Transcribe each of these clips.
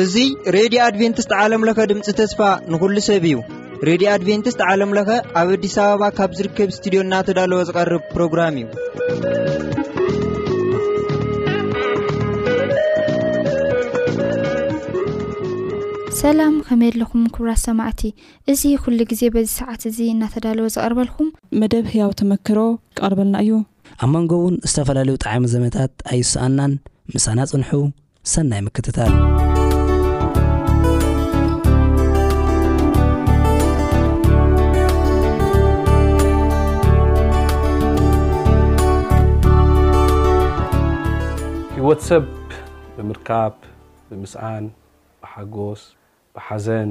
እዙይ ሬድዮ ኣድቨንትስት ዓለምለኸ ድምፂ ተስፋ ንኹሉ ሰብ እዩ ሬድዮ ኣድቨንትስት ዓለምለኸ ኣብ ኣዲስ ኣበባ ካብ ዝርከብ እስትድዮ እናተዳለወ ዝቐርብ ፕሮግራም እዩ ሰላም ኸመየለኹም ኩብራት ሰማዕቲ እዚ ኩሉ ግዜ በዚ ሰዓት እዚ እናተዳለወ ዝቐርበልኩም። መደብ ህያው ተመክሮ ክቐርበልና እዩ። ኣብ መንጎ እውን ዝተፈላለዩ ጠዓሚ ዘመታት ኣይሰኣናን ምሳና ፅንሑ ሰናይ ምክትታል። ህይወት ሰብ ብምርካብ፣ ብምስኣን፣ ብሓጎስ፣ ብሓዘን፣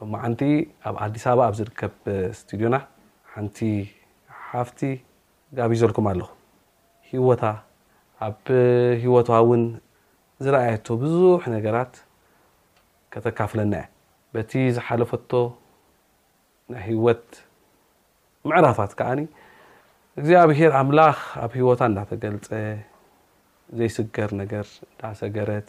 ሎማዓንቲ ኣብ ኣዲስ ኣበባ ኣብ ዝርከብ ስቱድዮና ሓንቲ ሓፍቲ ጋቢዘልኩም ኣለኹ። ሂወታ ኣብ ሂወቷ እውን ዝረኣየቶ ብዙሕ ነገራት ከተካፍለና እያ። በቲ ዝሓለፈቶ ናይ ሂወት ምዕራፋት ከዓኒ እግዚኣብሄር ኣምላኽ ኣብ ሂወታ እንዳተገልጸ ዘይስገር ነገር እንዳሰገረት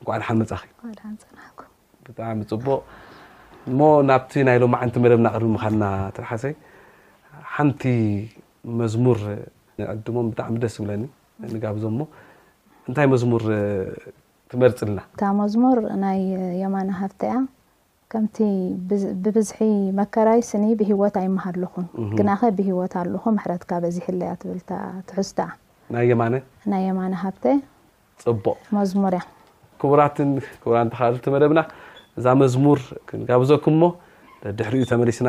እንኳዕ ደሓን መፃኺ እንኳዕ ደሓን ፀናሕኩ ብጣዕሚ ፅቡቕ እሞ ናብቲ ናይ ሎማዓንቲ መደብና ቅድሚ ምኻድና ጥርሓሰይ ሓንቲ መዝሙር ንዕድሞም ብጣዕሚ ደስ ይብለኒ ንጋብዞ እሞ እንታይ መዝሙር ትመርፅልና እታ መዝሙር ናይ የማነ ሃፍተ እያ ከምቲ ብብዝሒ መከራይ ስኒ ብሂወት ኣይመሃለኹን ግናኸ ብሂወት ኣለኹ ምሕረትካ በዚሕለይ እያ ትብል እታ ትሕዝቶኣ። ናይ የማነ። ናይ የማነ ሃብተ። ጽቡቕ። መዝሙር እያ። ክቡራትን ክቡራን ተኸታተልቲ መደብና እዛ መዝሙር ክንጋብዘኩምሞ ደድሕሪኡ ተመሊስና።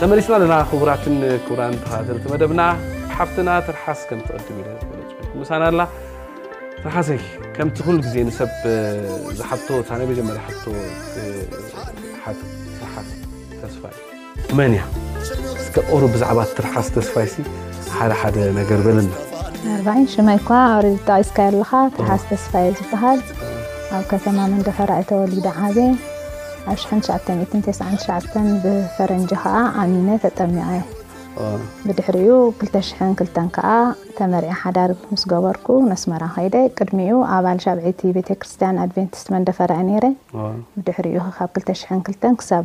ተመሊስና ኣለና ክቡራትን ክቡራን ተኸታተልቲ መደብና ሓፍትና ትርሓስ ከም ትቐድም ኢለ ዝገለፅኩ ምሳና ኣላ ትርሓሰይ ከምቲ ኩሉ ግዜ ንሰብ ዝሓቶ እታ ናይ መጀመርያ ሓቶ ሓት ትርሓስ ተስፋ እዩ መን እያ እስከ ቁሩብ ብዛዕባ ትርሓስ ተስፋይሲ ሓደ ሓደ ነገር በለና። ኣርባዒን ሽመይ እኳ ኣውሪድ ጠቒስካዮ ኣለኻ ትርሓስ ተስፋይ ዝበሃል ኣብ ከተማ መንደፈራ እዩ ተወሊደ ዓበ ኣብ ሽሕን ትሽዓተን ሚእትን ተስዓን ትሽዓተን ብፈረንጂ ከዓ ኣሚነ ተጠሚቐ ብድሕሪኡ ክልተ ሽሕን ክልተን ከዓ ተመሪዐ ሓዳር ምስ ገበርኩ ነስመራ ከይደ ቅድሚኡ ኣባል ሻብዒቲ ቤተ ክርስቲያን ኣድቬንቲስት መንደፈራ እየ ነይረ ብድሕሪኡ ካብ ክልተ ሽሕን ክልተን ክሳብ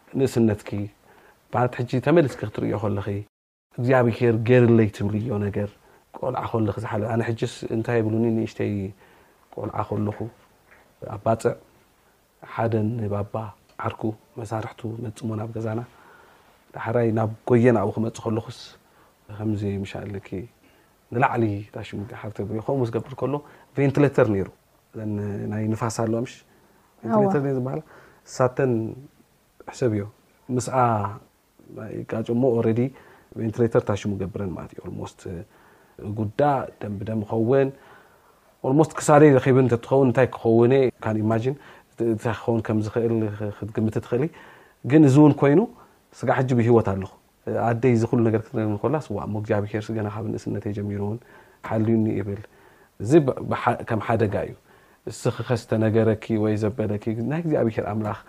ንእስነትኪ ማለት ሕጂ ተመሊስኪ ክትርእዮ ከለኺ። እግዚኣብሄር ገርለይ ትብልዮ ነገር ቆልዓ ከለኺ ዝሓለፈ ኣነ ሕጂስ እንታይ ይብሉኒ ንእሽተይ ቆልዓ ከለኹ ኣብ ባጽዕ ሓደ ንባባ ዓርኩ መሳርሕቱ መጽሞ ናብ ገዛና ዳሕራይ ናብ ጎየን ኣብኡ ክመጽእ ከለኹስ ከምዚ ምሻለኪ ንላዕሊ እታ ሽም እቲኣ ሓብተይ ብዮ ከምኡ ዝገብር ከሎ ቬንትለተር ነይሩ እዘን ናይ ንፋስ ኣለዋ ምሽ ቬንትለተር ነይ ዝበሃላ እሳተን ሕሰብዮ ምስኣ ይጋጨሞ ኦረዲ ቬንትለተር እታ ሽሙ ገብረን ማለት እዩ ኦልሞስት ጉዳ ደም ብደም ኸውን ኦልሞስት ክሳደይ ረኺብን ተትኸውን እንታይ ክኸውን ካን ኢማጂን እንታይ ክኸውን ከም ዝኽእል ክትግምት ትኽእሊ ግን እዚ እውን ኮይኑ ስጋ ሕጂ ብሂወት ኣለኹ ኣደይ እዚ ኩሉ ነገር ክትነግረኒ ከላስ ዋእ እሞ እግዚኣብሄርሲ ገና ካብ ንእስነተይ ጀሚሩ እውን ሓልዩኒ እብል። እዚ ከም ሓደጋ እዩ። ንስኺኸ ዝተነገረኪ ወይ ዘበለኪ ናይ እግዚኣብሄር ኣምላኽ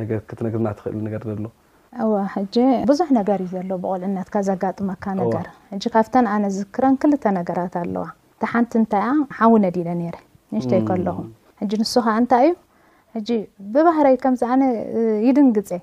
ነገር ክትነግርና ትኽእሊ ነገር ዶ ኣሎ? እወ፣ ሕጂ ብዙሕ ነገር እዩ ዘሎ ብቑልዕነትካ ዘጋጥመካ ነገር። ሕጂ ካብተን ኣነ ዝዝክረን ክልተ ነገራት ኣለዋ። እታ ሓንቲ እንታይ እያ፣ ሓዊ ነዲለ ነይረ ንእሽተይ ከለኹ። ሕጂ ንሱ ከኣ እንታይ እዩ፣ ሕጂ ብባህረይ ከምዚ ኣነ ይድንግጽ እየ።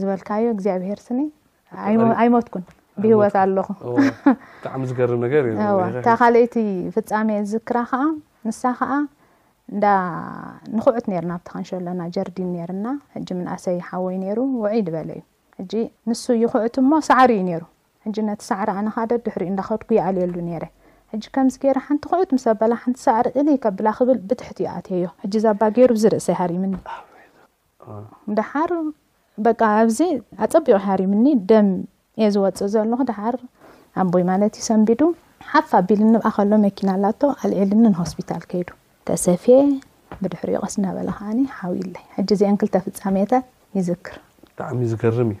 ዝበልካዮ እግዚኣብሄር ስኒ ኣይሞትኩን ብሂወት ኣለኹ ብጣዕሚ ዝገርም ነገር እዩ እታ ካልኣይቲ ፍፃሜ ዝክራ ከዓ ንሳ ከዓ እንዳ ንኩዕት ነርና ኣብቲ ከንሸሎና ጀርዲን ነርና ሕጂ ምንኣሰይ ሓወይ ነይሩ ውዕይ ዝበለ እዩ ሕጂ ንሱ ይኩዕት እሞ ሳዕሪ እዩ ነይሩ ሕጂ ነቲ ሳዕሪ ኣነ ካደ ድሕሪኡ እንዳኸድኩ ይኣልየሉ ነይረ ሕጂ ከምዚ ገይረ ሓንቲ ኩዕት ምስ ኣበላ ሓንቲ ሳዕሪ እልይ ከብላ ክብል ብትሕቲኡ ኣትየዮ ሕጂ ዛባ ገይሩ ብዚ ርእሰይ ሃሪምኒ ደሓር በቃ ኣብዚ ኣጸቢቑ ሃሪምኒ ደም እየ ዝወፅእ ዘለኹ ደሓር ኣቦይ ማለት እዩ ሰንቢዱ ሓፍ ኣቢልኒ ንብኣ ከሎ መኪና ኣላቶ ኣልዒልኒ ንሆስፒታል ከይዱ ተሰፍየ ብድሕሪኡ ቀስ እናበለ ከዓኒ ሓውይለይ ሕጂ እዚአን ክልተ ፍጻሜታት ይዝክር ብጣዕሚ ዝገርም እዩ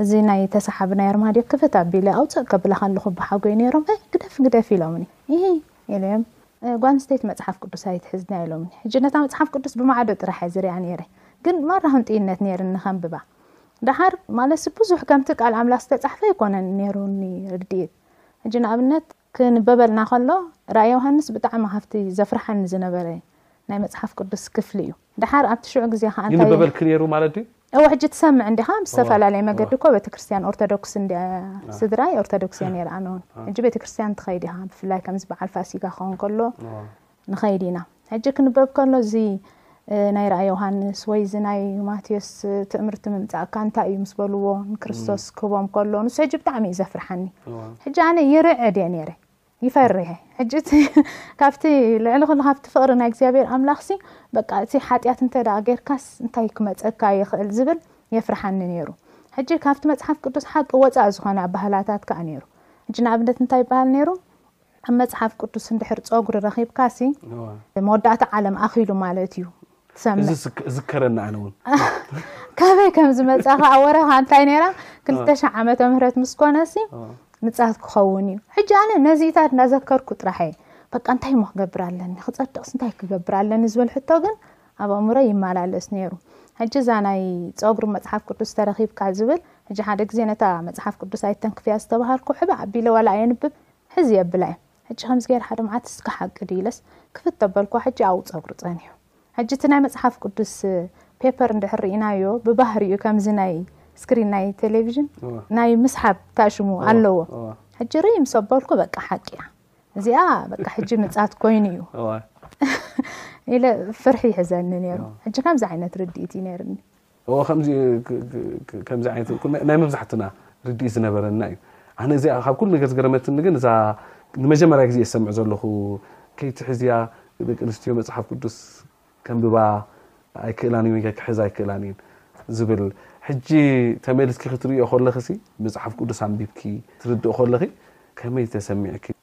እዚ ናይ ተሳሓቢ ናይ ኣርማድዮ ክፍት ኣቢለ ኣውጽእ ከብለካ ኣለኩ እባ ሓጎይ ነይሮም ኣይ ግደፍ ግደፍ ኢሎምኒ ኢሂ ኢለዮም ጓል ኣንስተይቲ መጽሓፍ ቅዱስ ኣይትሕዝና ኢሎምኒ ሕጂ ነታ መጽሓፍ ቅዱስ ብማዕዶ ጥራሕ እየ ዝሪኣ ነይረ ግን ማራ ህንጥይነት ነይርኒ ከንብባ ደሓር ማለትሲ ብዙሕ ከምቲ ቃል ኣምላክ ዝተጻሕፈ ኣይኮነን ነይሩኒ ርድኢት ሕጂ ንኣብነት ክንበበልና ከሎ ራእይ ዮሃንስ ብጣዕሚ ካብቲ ዘፍርሓኒ ዝነበረ ናይ መጽሓፍ ቅዱስ ክፍሊ እዩ ደሓር ኣብቲ ሽዑ ግዜ ከኣ እንታይ ይንበበልኪ ነይሩ ማለት ድዩ? እወ ሕጂ ትሰምዕ እንዲኻ ብዝተፈላለየ መገዲ እኮ ቤተክርስትያን ኦርቶዶክስ እንድያ ስድራይ ኦርቶዶክስ እየ ነይረ ኣነ ውን ሕጂ ቤተክርስትያን ትኸይድ ኢኻ ብፍላይ ከምዚ በዓል ፋሲጋ ክኸውን ከሎ ንኸይድ ኢና ሕጂ ክንበብ ከሎ እዚ ናይ ራእይ ዮሃንስ ወይ እዚ ናይ ማቴዎስ ትእምርቲ ምምጻእካ እንታይ እዩ ምስ በልዎ ንክርስቶስ ክህቦም ከሎ ንሱ ሕጂ ብጣዕሚ እዩ ዘፍርሓኒ ሕጂ ኣነ ይርዕድ እየ ነይረ ይፈርህ ሕጂ ካብቲ ልዕሊ ኩሉ ካብቲ ፍቅሪ ናይ እግዚኣብሔር ኣምላኽሲ በቃ እቲ ሓጢኣት እንተ ጌርካስ እንታይ ክመፀካ ይኽእል ዝብል የፍርሓኒ ነይሩ ሕጂ ካብቲ መፅሓፍ ቅዱስ ሓቂ ወፃእ ዝኾነ ኣባህላታት ከዓ ነይሩ ሕጂ ንኣብነት እንታይ ይበሃል ነይሩ ኣብ መጽሓፍ ቅዱስ እንድሕር ጸጉሪ ረኺብካሲ መወዳእታ ዓለም ኣኺሉ ማለት እዩ ትሰምዕ ዝከረኒ ኣነ እውን ካበይ ከም ዝመጻ ከዓ ወረኻ እንታይ ነይራ ክልተ ሽሕ ዓመተ ምህረት ምስ ኮነሲ ምጽኣት ክኸውን እዩ ሕጂ ኣነ ነዚታት እናዘከርኩ ጥራሕ እየ በቃ እንታይ እሞ ክገብር ኣለኒ ክጸድቕስ እንታይ ክገብር ኣለኒ ዝብል ሕቶ ግን ኣብ ኣእምሮ ይመላለስ ነይሩ ሕጂ እዛ ናይ ፀጉሪ መፅሓፍ ቅዱስ ተረኺብካ ዝብል ሕጂ ሓደ ግዜ ነታ መፅሓፍ ቅዱስ ኣይተንክፍያ ዝተባሃልኩ ሕብእ ኣቢለ ዋላ ኣየንብብ ሕዚ የብላ እየ ሕጂ ከምዚ ገይረ ሓደ መዓልቲ እስከ ሓቂ ድዩ ኢለስ ክፍት ተበልክዋ ሕጂ ኣብኡ ጸጉሪ ጸኒሑ ሕጂ እቲ ናይ መጽሓፍ ቅዱስ ፔፐር እንድሕር ርኢናዮ ብባህሪኡ ከምዚ ናይ ስክሪን ናይ ቴሌቪዥን እወ ናይ ምስሓብ ታሽሙ እወ ኣለዎ እወ ሕጂ ርእይ ምስ ኣበልኩ በቃ ሓቂ እያ እዚኣ በቃ ሕጂ ምጻት ኮይኑ እዩ እወ ኢለ ፍርሒ ይሕዘኒ ነይሩ ሕጂ ከምዚ ዓይነት ርድኢት እዩ ነይርኒ እወ ከምዚ ከምዚ ዓይነት እኮ ናይ መብዛሕትና ርድኢት ዝነበረና እዩ ኣነ እዚኣ ካብ ኩሉ ነገር ዝገረመትኒ ግን እዛ ንመጀመርያ ግዜ ዝሰምዕ ዘለኹ ከይትሕዝያ ደቂ ኣንስትዮ መጽሓፍ ቅዱስ ከንብባ ኣይክእላን እዩን ክሕዝ ኣይክእላን እዩን ዝብል ሕጂ ተመልስኪ ክትርእዮ ከለኺ ሲ መጽሓፍ ቅዱስ ኣንቢብኪ ትርድእ ከለኺ ከመይ ተሰሚዕኪ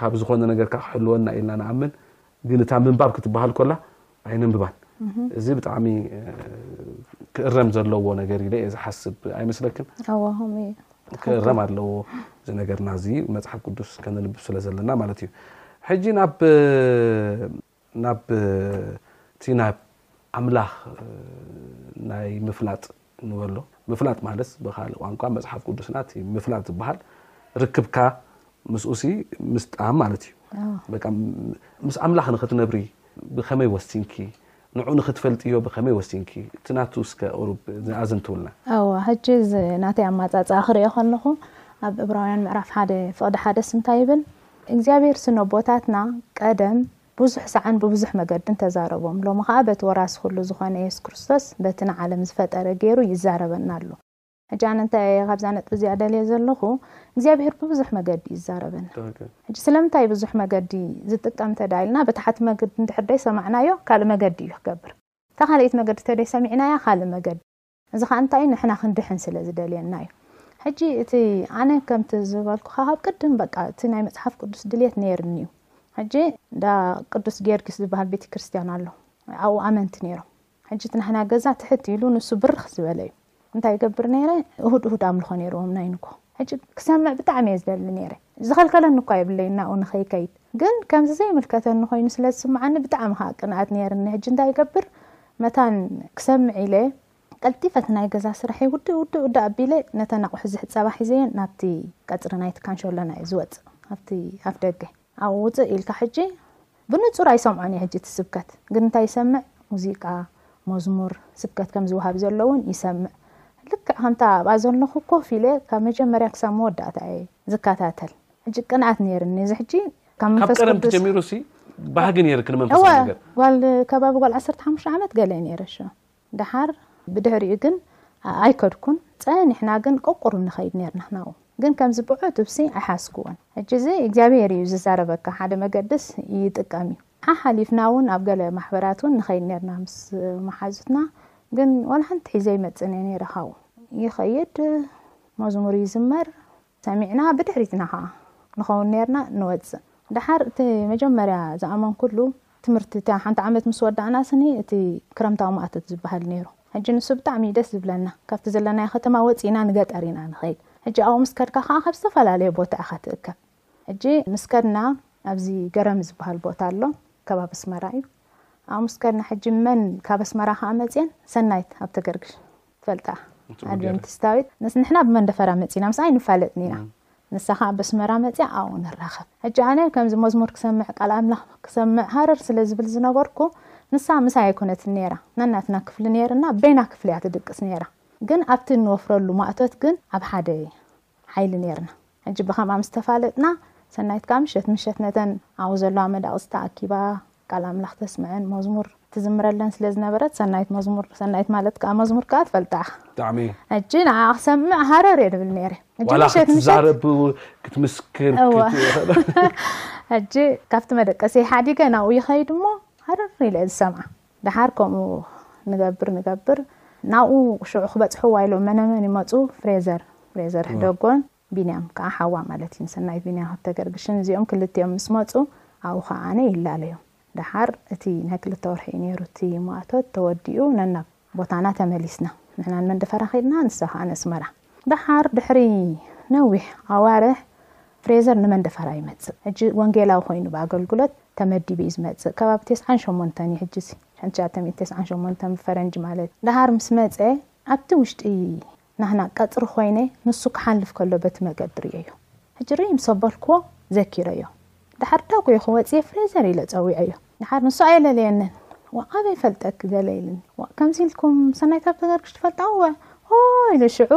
ካብ ዝኾነ ነገር ከኣ ክሕልወና ኢልና ንኣምን ግን እታ ምንባብ ክትበሃል ኮላ ኣይነንብባን እዚ ብጣዕሚ ክእረም ዘለዎ ነገር ኢለ እየ ዝሓስብ ኣይመስለክን ሃዋሁም እዩ ክእረም ኣለዎ እዚ ነገርና እዚ መፅሓፍ ቅዱስ ከነንብብ ስለ ዘለና ማለት እዩ ሕጂ ናብ ናብቲ ናይ ኣምላኽ ናይ ምፍላጥ ንበሎ ምፍላጥ ማለት ብኻልእ ቋንቋ መጽሓፍ ቅዱስና እቲ ምፍላጥ ዝበሃል ርክብካ ምስኡሲ ምስጣም ማለት እዩ በቃ ምስ ኣምላኽ ንኽትነብሪ ብኸመይ ወሲንኪ ንዑ ንኽትፈልጥዮ ብኸመይ ወሲንኪ እቲ ናቱ እስከ ቁሩብ ዝኣዘንትውልና ኣዋ ሕጂ እዚ ናተይ ኣማጻጽኣ ክርእዮ ከለኹ ኣብ እብራውያን ምዕራፍ ሓደ ፍቕዲ ሓደስ እንታይ ይብል እግዚኣብሔር ስነቦታትና ቀደም ብዙሕ ሳዕን ብብዙሕ መገድን ተዛረቦም ሎሚ ከኣ በቲ ወራሲ ኩሉ ዝኾነ የሱስ ክርስቶስ በቲ ንዓለም ዝፈጠረ ጌሩ ይዛረበና ኣሎ። ሕጂ ኣነ እንታይ እየ ካብዛ ነጥቢ እዚኣ ደልየ ዘለኹ እግዚኣብሔር ብብዙሕ መገዲ እዩ ዝዛረበና። ሕጂ ስለምንታይ ብዙሕ መገዲ ዝጥቀም ተድኣ ኢልና በቲ ሓቲ መገዲ እንድሕር ደይ ሰማዕናዮ ካልእ መገዲ እዩ ክገብር። እታ ካልኣይቲ መገዲ ተደይ ሰሚዕናያ ካልእ መገዲ። እዚ ከኣ እንታይ እዩ ንሕና ክንድሕን ስለ ዝደልየና እዩ። ሕጂ እቲ ኣነ ከምቲ ዝበልኩኻ ካብ ቅድም በቃ እቲ ናይ መጽሓፍ ቅዱስ ድልየት ነይርኒ እዩ። ሕጂ እንዳ ቅዱስ ጊዮርጊስ ዝበሃል ቤተክርስትያን ኣሎ ኣብኡ ኣመንቲ ነይሮም። ሕጂ እቲ ናህና ገዛ ትሕት ኢሉ ንሱ ብርኽ ዝበለ እዩ። እንታይ ይገብር ነይረ እሁድ እሁድ ኣምልኾ ነይርዎም ናይ ንግሆ። ሕጂ ክሰምዕ ብጣዕሚ እየ ዝደሊ ነይረ። ዝኸልከለኒ እኳ የብለይን ናብኡ ንኸይከይድ ግን ከምዚ ዘይምልከተኒ ኮይኑ ስለ ዝስምዓኒ ብጣዕሚ ከኣ ቅንኣት ነይርኒ። ሕጂ እንታይ ይገብር መታን ክሰምዕ ኢለ ቀልጢፈ እቲ ናይ ገዛ ስርሐይ ውድእ ውድእ ውድእ ኣቢለ ነተን ኣቑሑ ዝሕጸባ ሒዘየን ናብቲ ቀጽሪ ናይቲ ካንሸሎና እየ ዝወጽእ ኣብቲ ኣፍ ደገ ኣብኡ ውጽእ ኢልካ ሕጂ ብንጹር ኣይሰምዖን እየ ሕጂ እቲ ስብከት ግን እንታይ ይሰምዕ ሙዚቃ መዝሙር ስብከት ከም ዝወሃብ ዘሎ እውን ይሰምዕ ልክዕ ከምታ ኣብኣ ዘለኹ ኮፍ ኢለ ካብ መጀመርያ ክሳብ መወዳእታ እየ ዝከታተል ሕጂ ቅንኣት ነይርኒ እዚ ሕጂ ካብ መንፈስ ቅዱስ ካብ ቀደም ተጀሚሩ ሲ ባህጊ ነይርክ ንመንፈሳዊ ነገር ጓል ከባቢ ጓል 15 ዓመት ገለ ነይረ ሹ ደሓር ብድሕሪኡ ግን ኣይከድኩን ጸኒሕና ግን ቆቁሩብ ንኸይድ ነርና ናብኡ ግን ከምዚ ብዕቱብሲ ኣይሓስኩዎን ሕጂ እዚ እግዚኣብሄር እዩ ዝዛረበካ ሓደ መገድስ ይጥቀም እዩ ሓሓሊፍና እውን ኣብ ገለ ማሕበራት እውን ንኸይድ ነርና ምስ መሓዙትና ግን ዋላ ሓንቲ ሒዘ ይመጽእ ነይረ ካብኡ ይኸይድ መዝሙር ይዝመር ሰሚዕና ብድሕሪትና ከኣ ንኸውን ኔርና ንወጽእ ደሓር እቲ መጀመርያ ዝኣመንኩሉ ትምህርቲ እታ ሓንቲ ዓመት ምስ ወዳእና ስኒ እቲ ክረምታዊ ማእቶት ዝበሃል ኔሩ ሕጂ ንሱ ብጣዕሚ እዩ ደስ ዝብለና ካብቲ ዘለናዮ ከተማ ወጺእና ንገጠር ኢና ንኸይድ ሕጂ ኣብኡ ምስ ከድካ ከኣ ካብ ዝተፈላለየ ቦታ ኢኻ ትእከብ ሕጂ ምስ ከድና ኣብዚ ገረሚ ዝበሃል ቦታ ኣሎ ከባቢ ኣስመራ እዩ ኣብኡ ምስ ከድና ሕጂ መን ካብ ኣስመራ ከኣ መጽየን ሰናይት ሃብተገርግሽ ትፈልጣ ኣድቨንቲስታዊት ንሕና ብመንደፈራ መጺና ምስ ኣይንፋለጥን ኢና ንሳ ከዓ በስመራ መፅያ ኣብኡ ንራኸብ ሕጂ ኣነ ከምዚ መዝሙር ክሰምዕ ቃል ኣምላኽ ክሰምዕ ሃረር ስለ ዝብል ዝነበርኩ ንሳ ምሳይ ኣይኮነትን ነይራ ነናትና ክፍሊ ነይርና በይና ክፍሊ እያ ትድቅስ ነይራ ግን ኣብቲ እንወፍረሉ ማእቶት ግን ኣብ ሓደ ሓይሊ ኔርና ሕጂ ብከምኣ ምስ ተፋለጥና ሰናይት ከኣ ምሸት ምሸት ነተን ኣብኡ ዘለዋ መዳቕስቲ ተኣኪባ ቃል ኣምላኽ ተስምዐን መዝሙር ትዝምረለን ስለ ዝነበረት ሰናይት መዝሙር ሰናይት ማለት ከኣ መዝሙር ከኣ ትፈልጣ ኢኻ ብጣዕሚ ሕጂ ንዓኣ ክሰምዕ ሃረር እየ ዝብል ነይረ ሕጂ ዋላ ምሸት ምሸት ክትዛረብ ክትምስክር እወ ክት- ሕጂ ካብቲ መደቀሲ ሓዲገ ናብኡ ይኸይድ እሞ ሃረር ኢለ እየ ዝሰምዓ ደሓር ከምኡ ንገብር ንገብር ናብኡ ሽዑ ክበጽሕዋ ኢሎም መነመን ይመጹ ፍሬዘር ፍሬዘር ሕደጎን ቢንያም ከዓ ሓዋ ማለት እዩ ንሰናይት ቢንያም ሃብተገርግሽን እዚኦም ክልቲኦም ምስ መጹ ኣብኡ ከዓ ኣነ ይላለዩ ደሓር እቲ ናይ ክልተ ወርሒ እዩ ነይሩ እቲ ማእቶት ተወዲኡ ነናብ ቦታና ተመሊስና ንሕና ንመንደፈራ ከድና ንሳ ከዓ ነስመራ ደሓር ድሕሪ ነዊሕ ኣዋርሕ ፍሬዘር ንመንደፈራ ይመጽእ። ሕጂ ወንጌላዊ ኮይኑ ብኣገልግሎት ተመዲቡ እዩ ዝመጽእ። ከባቢ ተስዓን ሸሞንተን እዩ ሕጂሲ ትሽዓተ ሚእቲ ተስዓን ሸሞንተን ብፈረንጂ ማለት እዩ። ደሓር ምስ መጸ ኣብቲ ውሽጢ ናህና ቀጽሪ ኮይነ ንሱ ክሓልፍ ከሎ በቲ መገዲ ርእየዮ። ሕጂ ርእይ ምስ ኣበልክዎ ዘኪረዮ። ደሓር እታ ጐይኹ ወጺኤ ፍሬዘር ኢለ ጸዊዐዮ። ደሓር ንሱ ኣየለለየንን። ዋእ ካበይ እፈልጠኪ? ገለ ኢሉኒ። ዋእ ከምዚ ኢልኩም ሰናይት ካብ ተገርግሽ ትፈልጣ? እወ። ሆ ኢሉ ሽዑ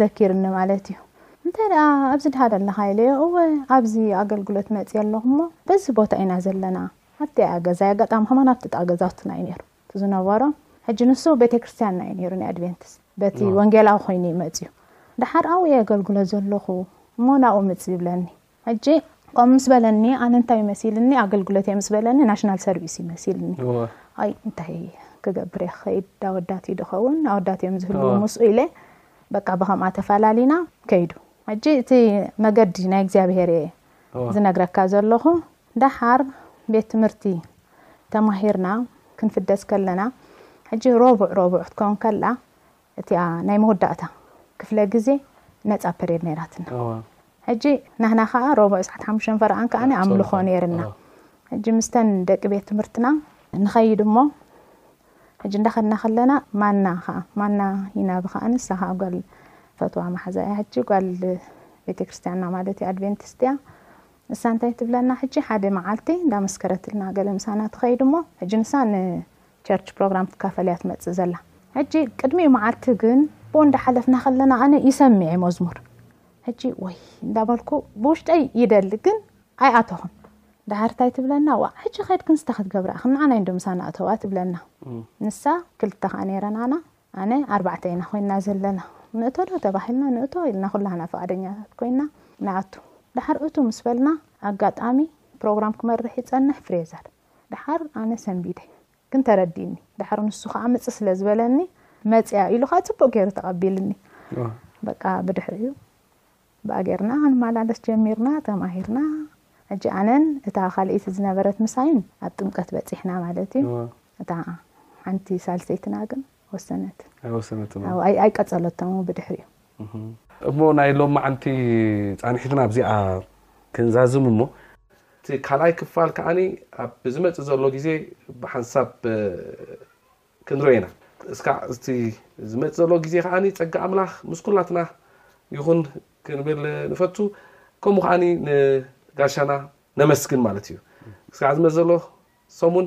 ዘኪሩኒ ማለት'ዩ። እንታይ ደኣ ኣብዚ ደሃ ደለኻ? ኢለዮ። እወ ኣብዚ ኣገልግሎት መጺኤ ኣለኹ እሞ በዚ ቦታ ኢና ዘለና። ኣብቲ'ያ ገዛይ። ኣጋጣሚ ከማን ኣብቲ ጥቓ ገዛውትና'ዩ ነይሩ እቲ ዝነበሮ። ሕጂ ንሱ ቤተ ክርስትያንና'ዩ ነይሩ ናይ ኣድቬንትስ። በቲ ወንጌላዊ ኰይኑ'ዩ መጺኡ። ደሓር ኣብኡ'የ ኣገልግሎ ዘለኹ እሞ ናብኡ ምጽእ ይብለኒ። ሕጂ ከምኡ ምስ በለኒ ኣነ እንታይ እዩ መሲልኒ ኣገልግሎት እየ ምስ በለኒ ናሽናል ሰርቪስ እዩ መሲልኒ እወ ኣይ እንታይ ክገብር እየ ክኸይድ ኣወዳት እዩ ድኸውን ኣወዳት እዮም ዝህልዉ እወ። ምስኡ ኢለ በቃ ብከምኣ ተፈላሊና ከይዱ ሕጂ እቲ መገዲ ናይ እግዚኣብሄር እየ እወ ዝነግረካ ዘለኹ ደሓር ቤት ትምህርቲ ተማሂርና ክንፍደስ ከለና ሕጂ ሮቡዕ ሮቡዕ ክትከውን ከላ እቲኣ ናይ መወዳእታ ክፍለ ግዜ ነጻ ፐርየድ ነይራትና ሕጂ ናህና ከኣ ሮቡዕ ሰዓት ሓሙሽተ ንፈርቓን ከኣ ኣምልኾ ነይርና ሕጂ ምስተን ደቂ ቤት ትምህርትና ንኸይድ እሞ ሕጂ እንዳኸድና ከለና ማና ከኣ ማና ይናብ ከኣ ንሳ ከኣ ጓል ፈትዋ ማሓዛ እያ ሕጂ ጓል ቤተ ክርስቲያንና ማለት እዩ ኣድቬንቲስት እያ ንሳ እንታይ ትብለና ሕጂ ሓደ መዓልቲ እንዳመስከረትልና ገለ ምሳና ትኸይድ እሞ ሕጂ ንሳ ቸርች ፕሮግራም ክትካፈል እያ ትመጽእ ዘላ ሕጂ ቅድሚኡ መዓልቲ ግን ብኡ እንዳሓለፍና ከለና ኣነ ይሰምዕ መዝሙር ሕጂ ወይ እንዳበልኩ ብውሽጠይ ይደሊ ግን ኣይኣተኹን ድሓር እንታይ ትብለና ዋ ሕጂ ከድ ክንስታ ክትገብራ ኢኹም ንዓና እንዶ ምሳና እተዋ ትብለና ንሳ ክልተ ከዓ ነይረናና ኣነ ኣርባዕተ ኢና ኮይና ዘለና ንእቶ ዶ ተባሂልና ንእቶ ኢልና ኩላህና ፈቃደኛታት ኮይና ንኣቱ ድሓር እቱ ምስ በልና ኣጋጣሚ ፕሮግራም ክመርሕ ይጸንሕ ፍሬዘር ደሓር ኣነ ሰንቢደ ግን ተረዲእኒ ደሓር ንሱ ከዓ ምፅ ስለ ዝበለኒ መፅያ ኢሉ ከዓ ፅቡቅ ገይሩ ተቀቢልኒ በቃ ብድሕሪኡ ብኣ ጌርና ክንመላለስ ጀሚርና ተማሂርና ሕጂ ኣነን እታ ካልኣይቲ ዝነበረት ምሳይን ኣብ ጥምቀት በፂሕና ማለት እዩ እታ ሓንቲ ሳልሰይትና ግን ወሰነት ኣይወሰነትን ኣዎ፣ ኣይ- ኣይቀጸለቶን ብድሕሪኡ እሞ ናይ ሎማዓንቲ ፃንሒትና ኣብዚኣ ክንዛዝም እሞ እቲ ካልኣይ ክፋል ከዓኒ ኣብ ዝመፅእ ዘሎ ግዜ ብሓንሳብ እ፣ ክንሪኦ ኢና እስካ እቲ ዝመፅእ ዘሎ ግዜ ከዓኒ ፀጋ ኣምላክ ምስ ኩላትና ይኩን ክንብል ንፈቱ ከምኡ ከዓኒ ንጋሻና ነመስግን ማለት እዩ እስካዕ ዝመፅእ ዘሎ ሰሙን